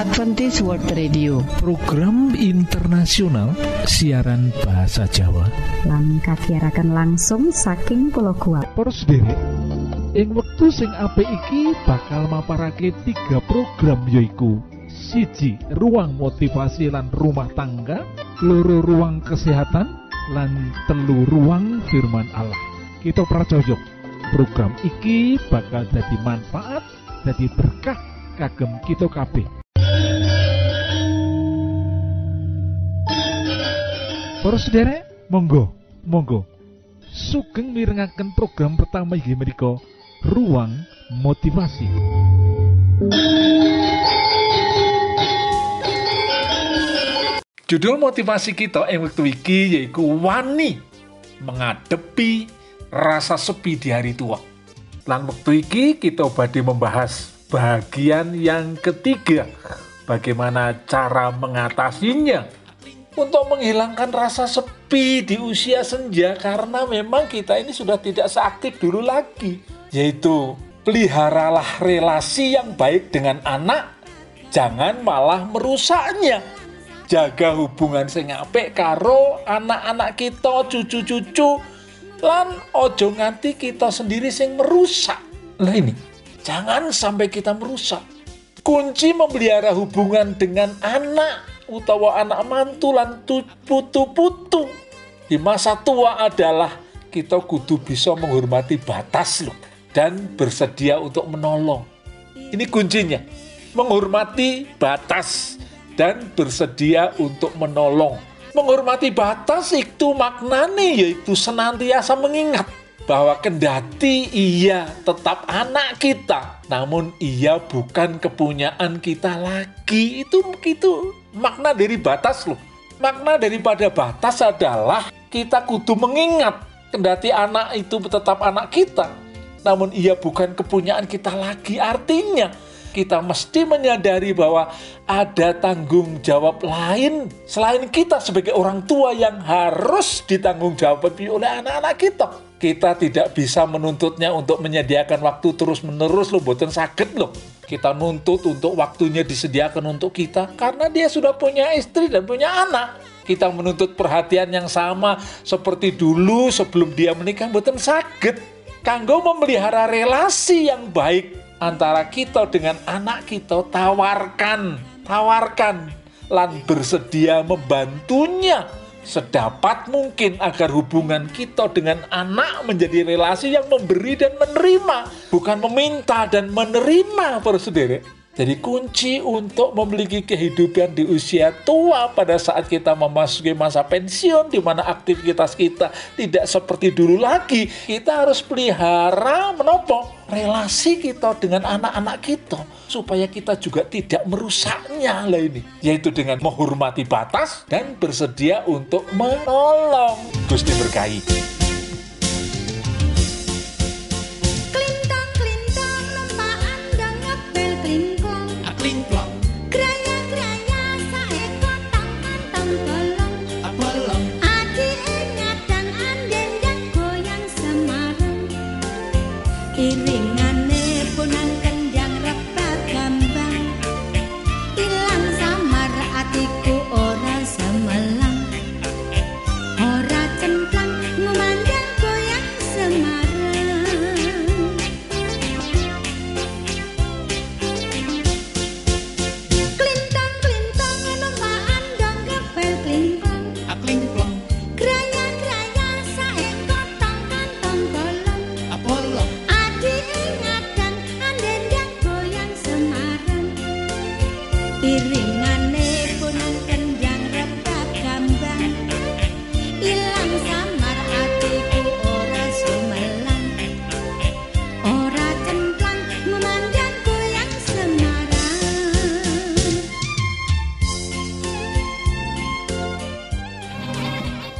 Adventist World Radio. Program internasional siaran bahasa Jawa. Lan kagiatan langsung saking pulau kuat derek ing wektu sing apik iki bakal maparake tiga program yoiku siji ruang motivasi lan rumah tangga. Loro ruang kesehatan. Lan telu ruang firman Allah. Kita pracojok program iki bakal jadi manfaat jadi berkah kagem kita kabeh Para sederek, monggo, monggo. Sugeng mirengaken program pertama inggih menika Ruang Motivasi. Judul motivasi kita yang waktu iki yaitu wani menghadapi rasa sepi di hari tua. Lan waktu iki kita badhe membahas bagian yang ketiga, bagaimana cara mengatasinya untuk menghilangkan rasa sepi di usia senja karena memang kita ini sudah tidak seaktif dulu lagi yaitu peliharalah relasi yang baik dengan anak jangan malah merusaknya. Jaga hubungan sing apik karo anak-anak kita cucu-cucu lan ojo nganti kita sendiri sing merusak. Lah ini jangan sampai kita merusak. Kunci memelihara hubungan dengan anak utawa anak mantu lan putu-putu di masa tua adalah kita kudu bisa menghormati batas loh dan bersedia untuk menolong. Ini kuncinya. Menghormati batas dan bersedia untuk menolong. Menghormati batas itu maknanya yaitu senantiasa mengingat bahwa kendati ia tetap anak kita, namun ia bukan kepunyaan kita lagi. Itu begitu makna dari batas loh. Makna daripada batas adalah kita kudu mengingat kendati anak itu tetap anak kita. Namun ia bukan kepunyaan kita lagi. Artinya kita mesti menyadari bahwa ada tanggung jawab lain selain kita sebagai orang tua yang harus ditanggung jawab oleh anak-anak kita. Kita tidak bisa menuntutnya untuk menyediakan waktu terus-menerus loh, buatan sakit loh. Kita nuntut untuk waktunya disediakan untuk kita karena dia sudah punya istri dan punya anak. Kita menuntut perhatian yang sama seperti dulu sebelum dia menikah buatan sakit. Kanggo memelihara relasi yang baik antara kita dengan anak kita tawarkan, tawarkan. Lan bersedia membantunya sedapat mungkin agar hubungan kita dengan anak menjadi relasi yang memberi dan menerima, bukan meminta dan menerima, para jadi kunci untuk memiliki kehidupan di usia tua pada saat kita memasuki masa pensiun di mana aktivitas kita tidak seperti dulu lagi. Kita harus pelihara menopo relasi kita dengan anak-anak kita supaya kita juga tidak merusaknya lah ini yaitu dengan menghormati batas dan bersedia untuk menolong Gusti berkahi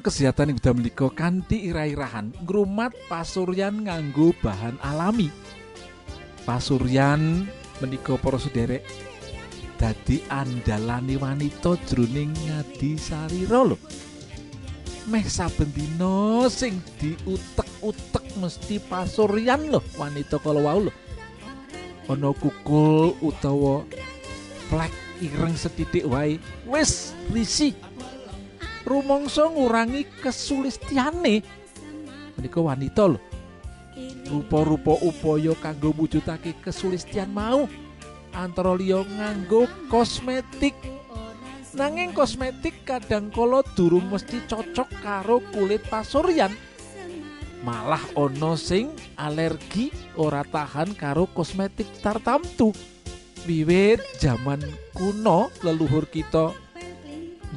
Kesehatan yang udah menika kanthi irah-irahan ngrumat pasuryan nganggo bahan alami. Pasuryan menika para sederek dadi andalane wanita jroning ngadi sarira lho. Meh saben dina sing diutek-utek mesti pasuryan lho wanita kala wau lho. Ana kukul utawa plek ireng setitik wae wis risi rumangsa ngurangi kesulistiane. Menika wanita lho. Rupa-rupa upaya kanggo mujudake kesulistian mau antara liya nganggo kosmetik. Nanging kosmetik kadangkala durung mesti cocok karo kulit pasuryan. Malah ana sing alergi ora tahan karo kosmetik tartamtu. Wiwit zaman kuno leluhur kita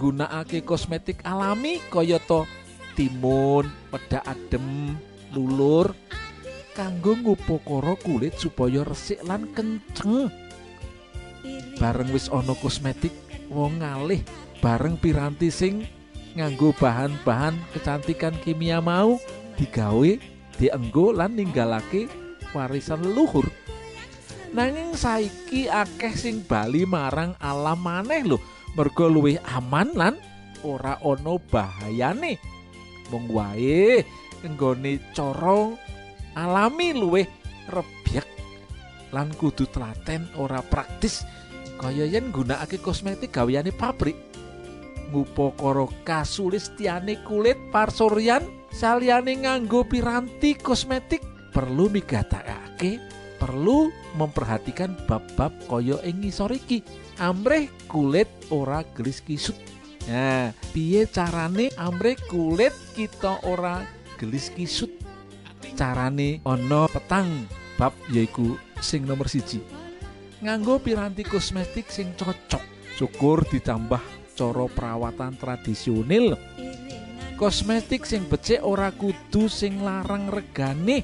nggunakake kosmetik alami kayata timun, pedak adem, lulur kanggo ngupakara kulit supaya resik lan kenceng. Bareng wis ana kosmetik, wong ngalih bareng piranti sing nganggo bahan-bahan kecantikan kimia mau digawe, dienggo lan ninggalake warisan leluhur. Nanging saiki akeh sing bali marang alam maneh lho mergo luwih aman lan ora ana bahayane. Mung wae nggone cara alami luwih rebyek lan kudu telaten ora praktis kaya yen nggunakake kosmetik gaweane pabrik. Ngupakara kasulistiane kulit parsuryan saliyane nganggo piranti kosmetik perlu migatakake perlu memperhatikan bab-bab kaya ing ngisor iki. amrih kulit ora gelis kisut. Nah, piye carane amrih kulit kita ora gelis kisut? Carane ana petang bab yaiku sing nomor siji. Nganggo piranti kosmetik sing cocok. Syukur ditambah cara perawatan tradisional. Kosmetik sing becik ora kudu sing larang regane,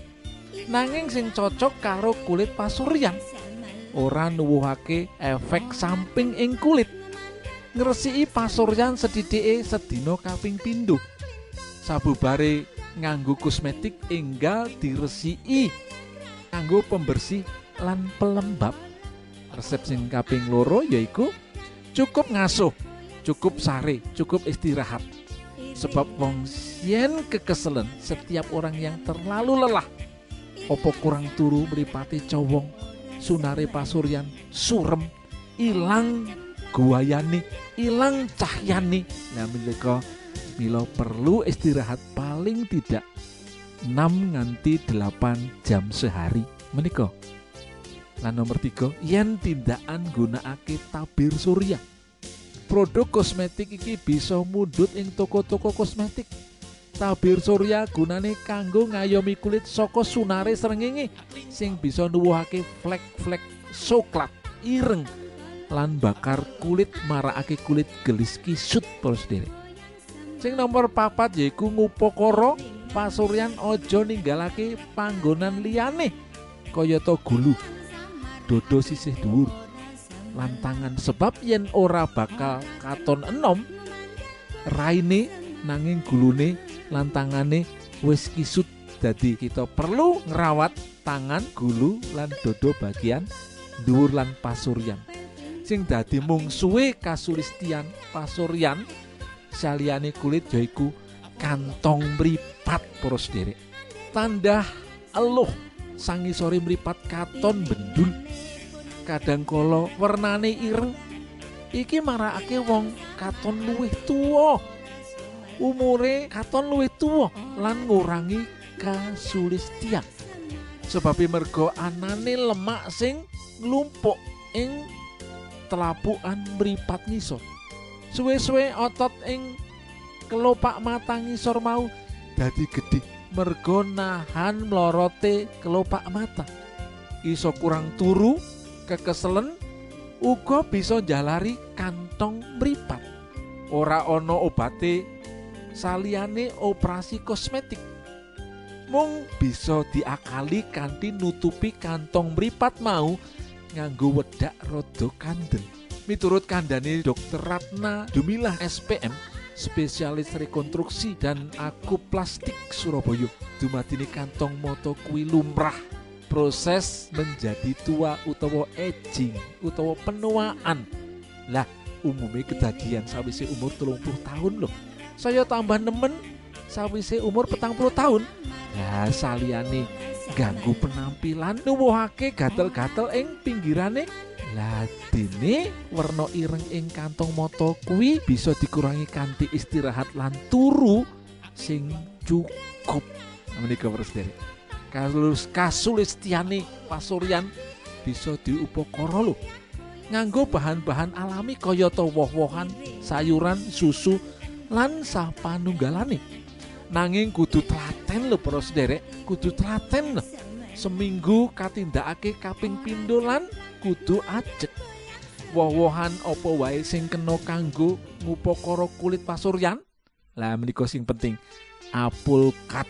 nanging sing cocok karo kulit pasuryan. ora nuwuhake efek samping ing kulit. Ngresiki pasuryan sedhithike sedina kaping pindho. Sabubare nganggo kosmetik enggal diresiki nganggo pembersih lan pelembab. Resep sing kaping loro yaiku cukup ngasuh, cukup sare, cukup istirahat. Sebab wong yen kekeselen setiap orang yang terlalu lelah opo kurang turu mripate cowong sunare pasuryan surem ilang guayane ilang cahyane nah menika mila perlu istirahat paling tidak 6 nganti 8 jam sehari. Menika. Lan nomor tiga yen tindakan gunakake tabir surya. Produk kosmetik iki bisa mundut ing toko-toko kosmetik tabir surya gunane kanggo ngayomi kulit saka sunare srengenge sing bisa nuwuhake flek-flek soklat ireng lan bakar kulit marakake kulit gelis kisut para sederek sing nomor papat yaiku ngupakara pasuryan aja ninggalake panggonan liyane kayata gulu dodo sisih dhuwur lan tangan sebab yen ora bakal katon enom raine nanging gulune lan tangane wis kisut. Dadi kita perlu ngerawat tangan gulu lan dodo bagian dhuwur lan pasuryan. Sing dadi mungsuhe kasulistian pasuryan saliyane kulit yaiku kantong mripat para sederek. Tanda eluh sangisore mripat katon bendul. Kadang kala wernane ireng iki marakake wong katon luwih tuwa umure katon luwih tuwa lan ngurangi kasulistian sebabe mergo anane lemak sing nglumpuk ing telapukan mripat ngisor Suwe-suwe otot ing kelopak mata ngisor mau dadi gedhe mergo nahan mlorote kelopak mata. Iso kurang turu, kekeselen, uga bisa njalari kantong mripat. Ora ana obate saliyane operasi kosmetik. Mung bisa diakali kanthi nutupi kantong mripat mau nganggo wedak rada kandel. Miturut kandhane Dr. Ratna Dumilah SPM, spesialis rekonstruksi dan akuplastik Surabaya, dumadine kantong moto kuwi lumrah. Proses menjadi tua utawa aging utawa penuaan. Lah, umumnya kejadian sawise umur 30 tahun loh. Saya tambah nemen sawise umur petang puluh tahun. Ya saliyane ganggu penampilan nuwuhake gatel-gatel ing pinggirane. Lah dene werna ireng ing kantong mata kuwi bisa dikurangi kanthi istirahat lan turu sing cukup. Menika sedherek kalus kasulistiane pasuryan bisa diupakara lho. Nganggo bahan-bahan alami kayata woh-wohan sayuran susu lan sapanunggalane nanging kudu telaten lho para sederek kudu telaten lho. Seminggu katindakake kaping pindho lan kudu ajek woh-wohan apa wae sing kena kanggo ngupakara kulit pasuryan? Lah menika sing penting apulkat.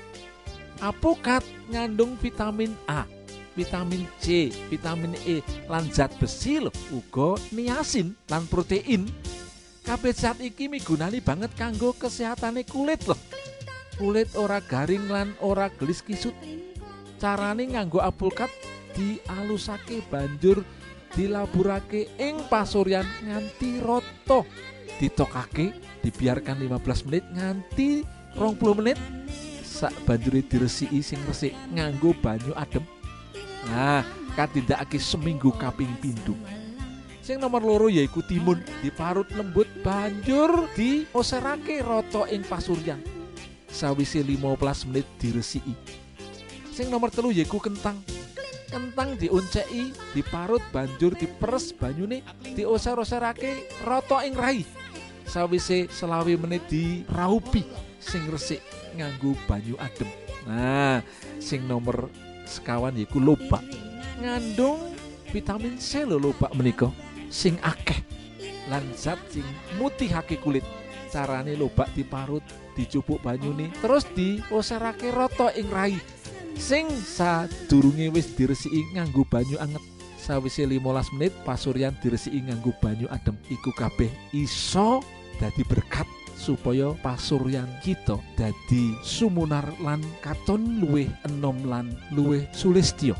Apokat ngandung vitamin A vitamin C vitamin E lan zat besi lho. Uga niasin lan protein kabeh zat iki migunani banget kanggo kesehatane kulit loh kulit ora garing lan ora gelis kisut. Carane nganggo apulkat dialusake banjur dilaburake ing pasuryan nganti rata. Ditokake dibiarkan 15 menit nganti 20 menit. Sak banjure diresiki sing resik nganggo banyu adem nah katindakake seminggu kaping pindho sing nomor loro yaiku timun. Diparut lembut banjur dioserake rata ing pasuryan. Sawise 15 menit diresiki. Sing nomor telu yaiku kentang. Kentang diunceki diparut banjur diperes banyune dioser-oserake rata ing rai. Sawise selawi menit diraupi sing resik nganggo banyu adem nah sing nomor sekawan yaiku lobak. Ngandung vitamin C lho lobak menika sing akeh lan zat sing mutihake kulit. Carane lobak diparut dicupuk banyune terus dioserake rata ing rai. Sing sadurunge wis diresiki nganggo banyu anget. Sawise 15 menit pasuryan diresiki nganggo banyu adem iku kabeh iso dadi berkat supaya pasuryan kita dadi sumunar lan katon luwih enom lan luwih sulistyo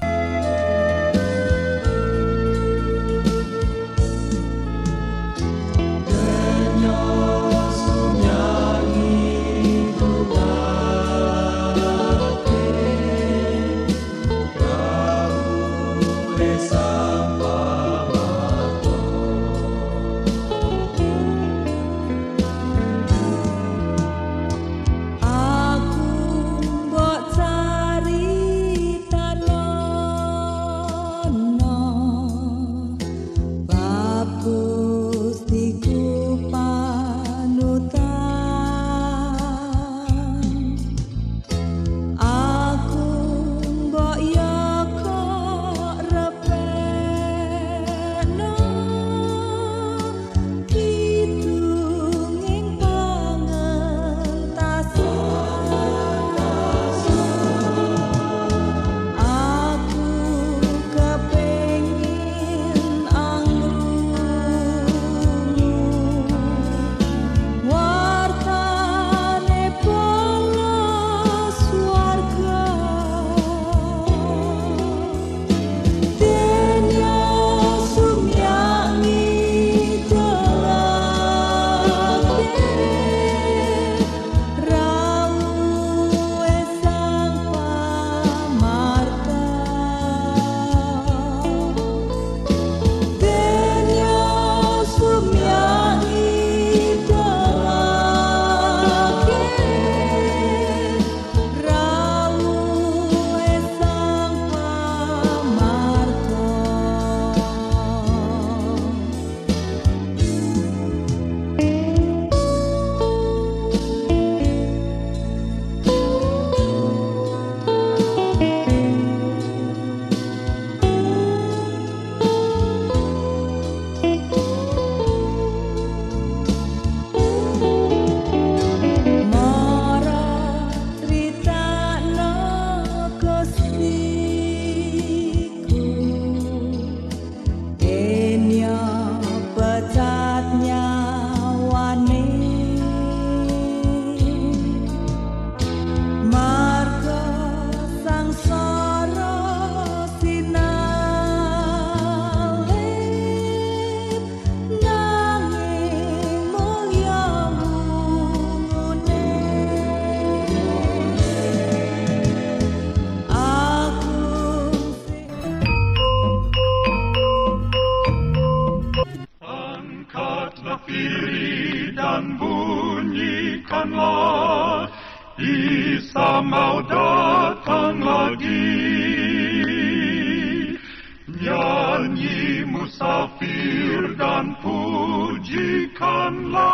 pujikanlah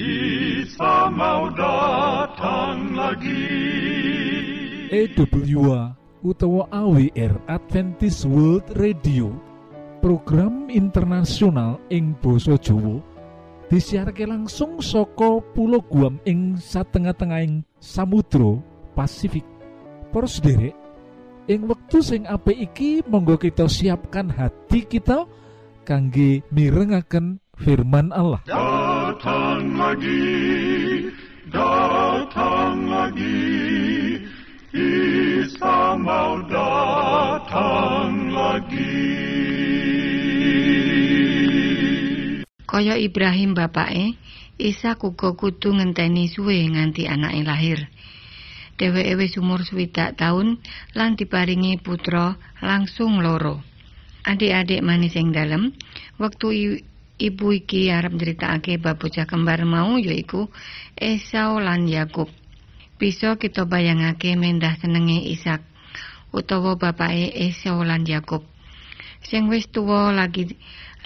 Isa mau datang lagi EWA utawa AWR Adventist World Radio program internasional ing Boso Jowo disiarke langsung soko pulau Guam ing satengah-tengahing Samudro Pasifik. Para sederek ing wektu sing apik iki monggo kita siapkan hati kita kangge mirengaken firman Allah Datang lagi, datang lagi, Isa mau datang lagi. Kaya Ibrahim bapake, Ishak uga kudu ngenteni suwe nganti anake lahir. Dheweke wis umur swidak taun lan diparingi putra langsung loro. Adik-adik manis ing dalem, wektu i- ibu iki arep nyritakake bab bocah kembar mau yaiku Esau lan Yakub. Bisa kita bayangake mendah senenge Ishak utawa bapake Esau lan Yakub. Sing wis tuwa lagi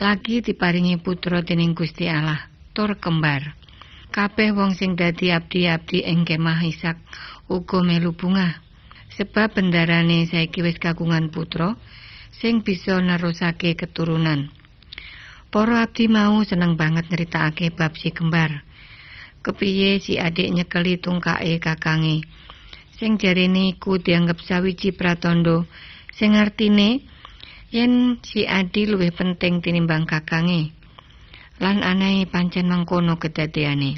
lagi diparingi putra dening Gusti Allah, tur kembar. Kabeh wong sing dadi abdi-abdi ing kemah Ishak uga melu bungah. Sebab bendarane saiki wis kagungan putra sing bisa nerusake keturunan. Para abdi mau seneng banget nyeritakake bab si kembar. Kepiye si adik nyekeli tungkake kakange. Sing jarene iku dianggep sawiji pratandha sing artine yen si adi luwih penting tinimbang kakange. Lan anahe pancen mangkono kedadeane.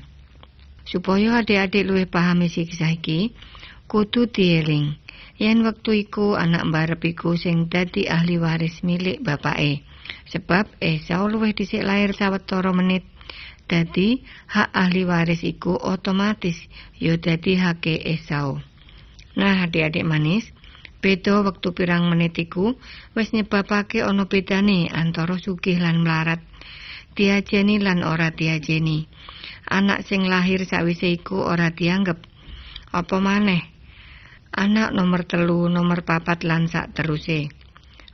Supaya adik-adik luwih paham isi kisah iki, kudu dieling. Yen wektu iku anak mbarep iku sing dadi ahli waris milik bapake. Sebab Esau luwih dhisik lair sawetara menit. Dadi hak ahli waris iku otomatis ya dadi hake Esau. Nah, adik-adik manis, beda wektu pirang menit iku wis nyebabake ana bedane antara sugih lan melarat. Diajeni lan ora diajeni. Anak sing lahir sawise iku ora dianggep. Apa maneh? Anak nomor telu, nomor papat lan sak teruse.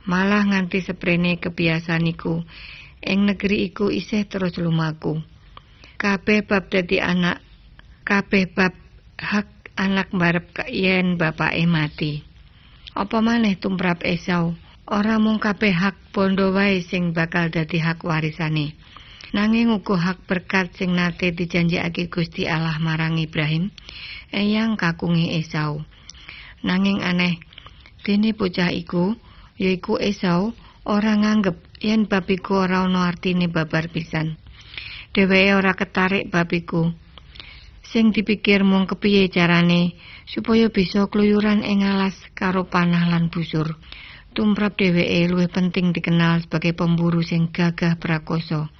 Malah nganti seprene kebiasaan iku. Ing negeri iku isih terus lumaku. Kabeh bab dadi anak, kabeh bab hak anak mbarep ka- yen bapake mati. Apa maneh tumrap Esau? Ora mung kabeh hak bondo wae sing bakal dadi hak warisane. Nanging uga hak berkat sing nate dijanjekake Gusti Allah marang Ibrahim, eyang kakunge Esau. Nanging aneh, dene bocah iku, yaiku Esau, ora nganggep yen bab iku ora ana artine babar pisan. Dheweke ora ketarik bab iku. Sing dipikir mung kepiye carane supaya bisa kluyuran ing alas karo panah lan busur. Tumrap dheweke luwih penting dikenal sebagai pemburu sing gagah prakoso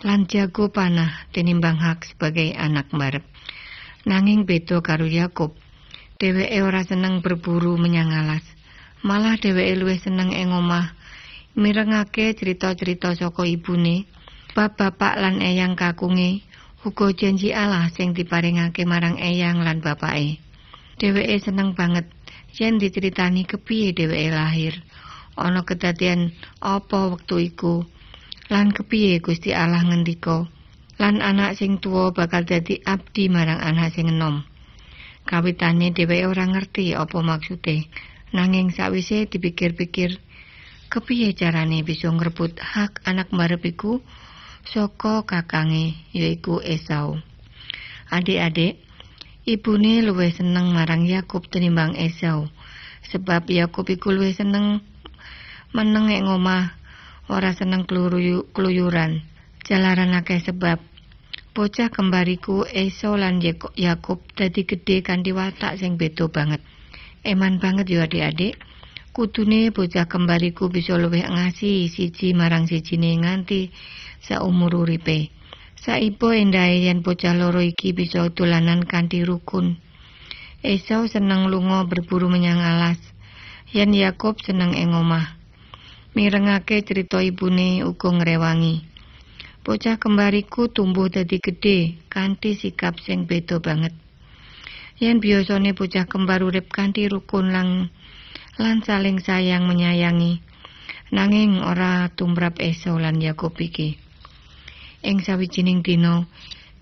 lan jago panah tinimbang hak sebagai anak mbarep. Nanging beda karo Yakub. Dheweke ora seneng berburu menyang alas. Malah dheweke luwih seneng ing omah mirengake cerita-cerita saka ibune, bab bapak lan eyang kakunge, uga janji Allah sing diparingake marang eyang lan bapake. Dheweke seneng banget yen diceritani kepiye dheweke lahir. Ana kedadian apa wektu iku? Lan kepiye Gusti Allah ngendika? Lan anak sing tuwa bakal dadi abdi marang anak sing enom. Kawitane dheweke ora ngerti apa maksude. Nanging sawise dipikir-pikir, kepiye carane bisa ngrebut hak anak mbarep iku saka kakange yaiku Esau. Adik-adik, ibune luwih seneng marang Yakub tinimbang Esau. Sebab Yakub iku luwih seneng meneng ing omah, ora seneng kluyuran. Jalaran akeh sebab bocah kembariku Esau lan Yakub dadi gedhe kanthi watak sing beda banget. Eman banget yo adik-adik. Kudune bocah kembariku bisa luwih ngasihi siji marang sijine nganti saumur uripe. Saipo endahe yen bocah loro iki bisa dolanan kanthi rukun. Esau seneng lunga berburu menyang alas. Yen Yakub seneng ing omah. Mirengake cerita ibune uga ngrewangi. Bocah kembariku tumbuh dadi gedhe kanthi sikap sing beda banget. Yen biasane bocah kembar urip kanthi rukun lang lan saling sayang menyayangi. Nanging ora tumrap Esau lan Yakub iki. Ing sawijining dina,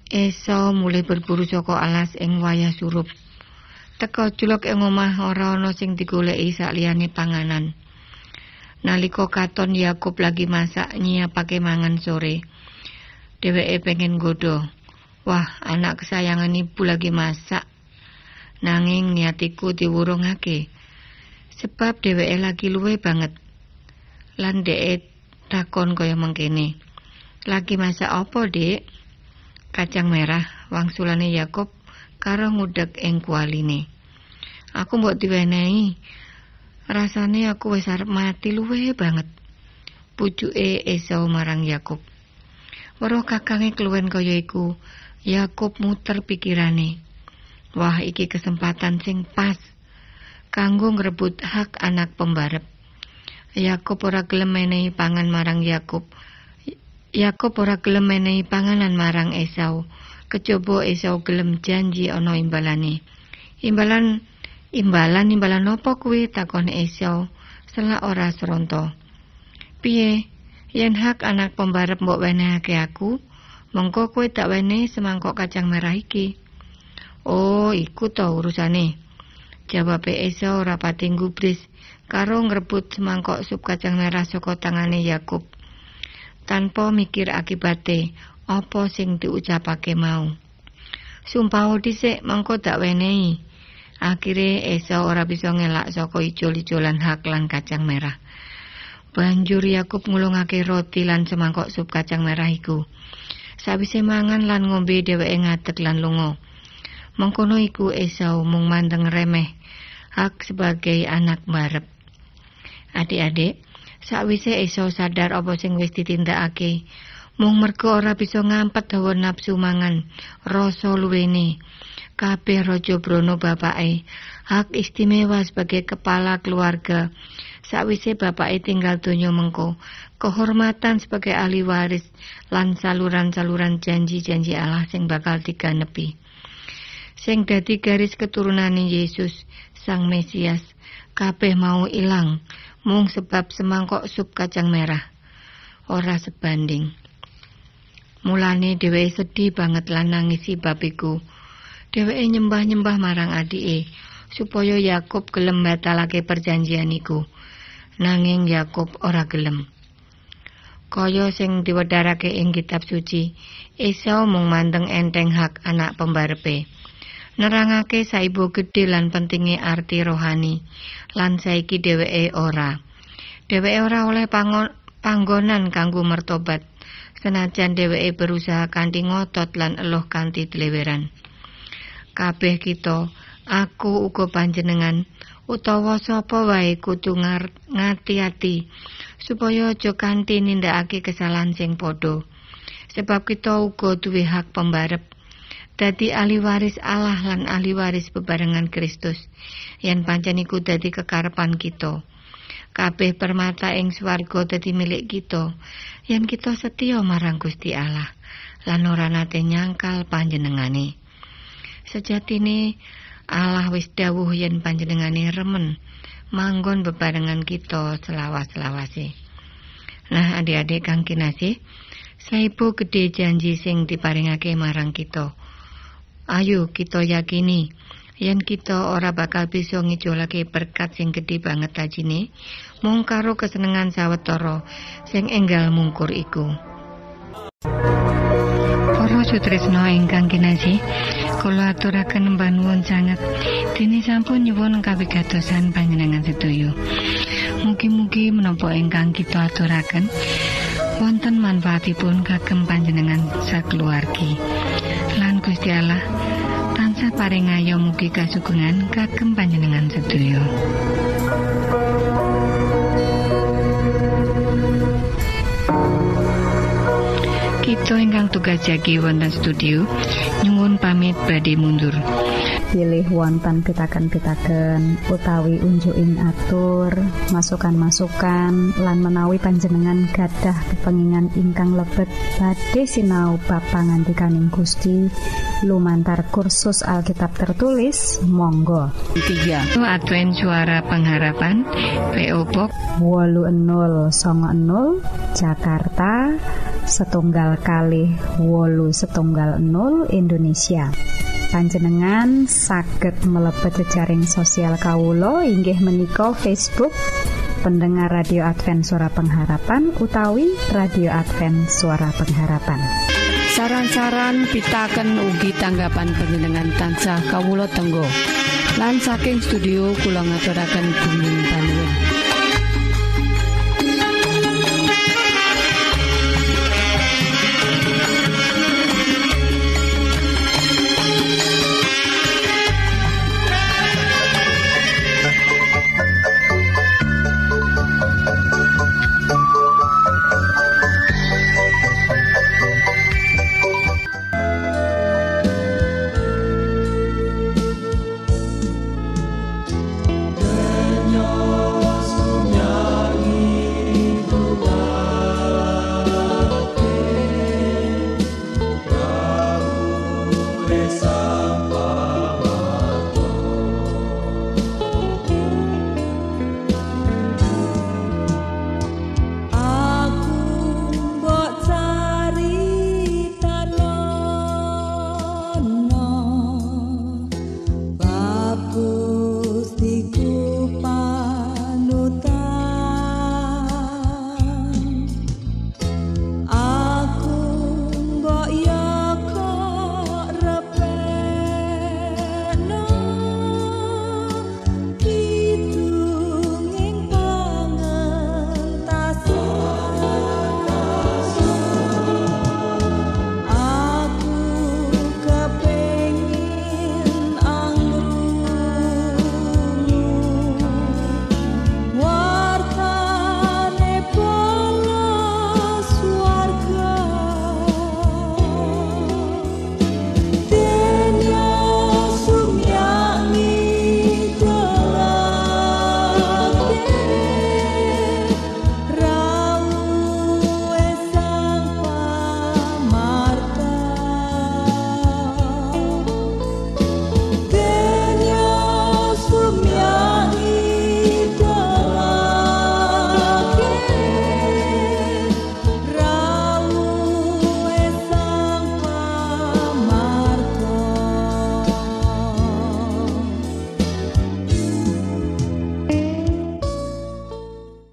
Esau mulai berburu saka alas ing wayah surup. Teka juluk ing omah ora ana sing digoleki sakliyane panganan. Nalika katon Yakub lagi masak nyiapake mangan sore. Dheweke pengen nggodha. Wah, anak kesayangan ibu lagi masak. Nanging niatiku diwurungake. Sebab dheweke lagi luwe banget. Lan dhek takon kaya mengkene. Lagi masak apa, Dik? Kacang merah wangsulane Yakub karo ngudek ing kualine. Aku mbok diwenehi. Rasane aku arep mati luwe banget. Pucuke Esau marang Yakub. Weruh kakange keluwen kaya iku, Yakub muter pikirane. Wah, iki kesempatan sing pas kanggo ngrebut hak anak pembarep. Yakub ora gelem pangan marang Yakub. Yakub ora gelem menehi panganan marang Esau. Kejaba Esau gelem janji ana imbalane. Imbalan imbalan imbalan apa kuwi takon Esau selak ora seronto. Piye? Yen hak anak pembarep mbok wenehake aku, mengko kowe tak wenehi semangkok kacang merah iki. Oh, iku to urusane. Jawab Esau ora pati gubris karo ngrebut semangkok sup kacang merah saka tangane Yakub. Tanpa mikir akibate, apa sing diucapake mau. Sumpah dhisik mengko tak wenehi. Akhire Esau ora bisa ngelak saka ijol-ijolan hak lan kacang merah. Banjur Yakub ngulungake roti lan semangkok sup kacang merah iku. Sawise mangan lan ngombe dheweke ngadeg lan lunga. Mengkono iku Esau mung mandeng remeh hak sebagai anak barep. Adik-adik, sakwise Esau sadar apa sing wis ditindakake, mung mergo ora bisa ngampet hawa nafsu mangan, rasa luwene. Kabeh raja Brono bapake hak istimewa sebagai kepala keluarga. Sakwise bapake tinggal donya mengko, kehormatan sebagai ahli waris lan saluran-saluran janji-janji Allah sing bakal diganepi. Sing dadi garis keturunane Yesus, Sang Mesias, kabeh mau ilang mung sebab semangkok sup kacang merah. Ora sebanding. Mulane dheweke sedih banget lan nangisi bab iku. Dheweke nyembah-nyembah marang adike supaya Yakub gelem batalake perjanjian iku. Nanging Yakub ora gelem. Kaya sing diwedharake ing kitab suci, Esau mung mandeng enteng hak anak pembarepe. Nerangake saibo gedhe lan pentinge arti rohani, lan saiki dheweke ora. Dheweke ora oleh pangon, panggonan kanggo mertobat, senajan dheweke berusaha kanthi ngotot lan eluh kanthi dleweran. Kabeh kita, aku uga panjenengan, utawa sapa wae kudu ngati-ati supaya aja kanthi nindakake kesalahan sing padha. Sebab kita uga duwe hak pembarep dadi ahli waris Allah lan ahli waris bebarengan Kristus. Yen pancen iku dadi kekarepan kita. Kabeh permata ing swarga dadi milik kita yen kita setya marang Gusti Allah lan ora nate nyangkal panjenengane. Sejatine Allah wis dawuh yen panjenengane remen manggon bebarengan kita selawas-selawase nah adik-adik kang kinasih Saibu gede janji sing diparingake marang kita. Ayo kita yakini yen kita ora bakal bisa ngijolake berkat sing gedhe banget tajine mung karo kesenengan sawetara sing enggal mungkur iku. Para sutresna ingkang kinasih, kula aturaken mbanuwun sanget dene sampun nyuwun kawigatosan panjenengan sedaya. Mugi-mugi menapa ingkang kita aturaken wonten manfaatipun kagem panjenengan sakeluargi. Lan Gusti Allah tansah paring ayo mugi kasugengan kagem panjenengan sedaya. Kita ingkang tugas jagi wonten studio nyuwun pamit badhe mundur. pilih wonten pitaken-pitaken utawi unjuking atur masukan-masukan lan menawi panjenengan gadah kepengingan ingkang lebet badhe sinau ba pangantikaning Gusti lumantar kursus Alkitab tertulis Monggo. 3 Advent suara pengharapan PO Box. Wolu enol songo enol Jakarta setunggal kali wolu setunggal nol Indonesia. Panjenengan saged mlebet jejaring sosial Kawulo inggih menika Facebook pendengar radio Advent suara pengharapan utawi radio Advent suara pengharapan saran-saran pitaken ugi tanggapan panjenengan tansah kawulo tenggo. Lan saking studio kula ngaturaken bumi panuwun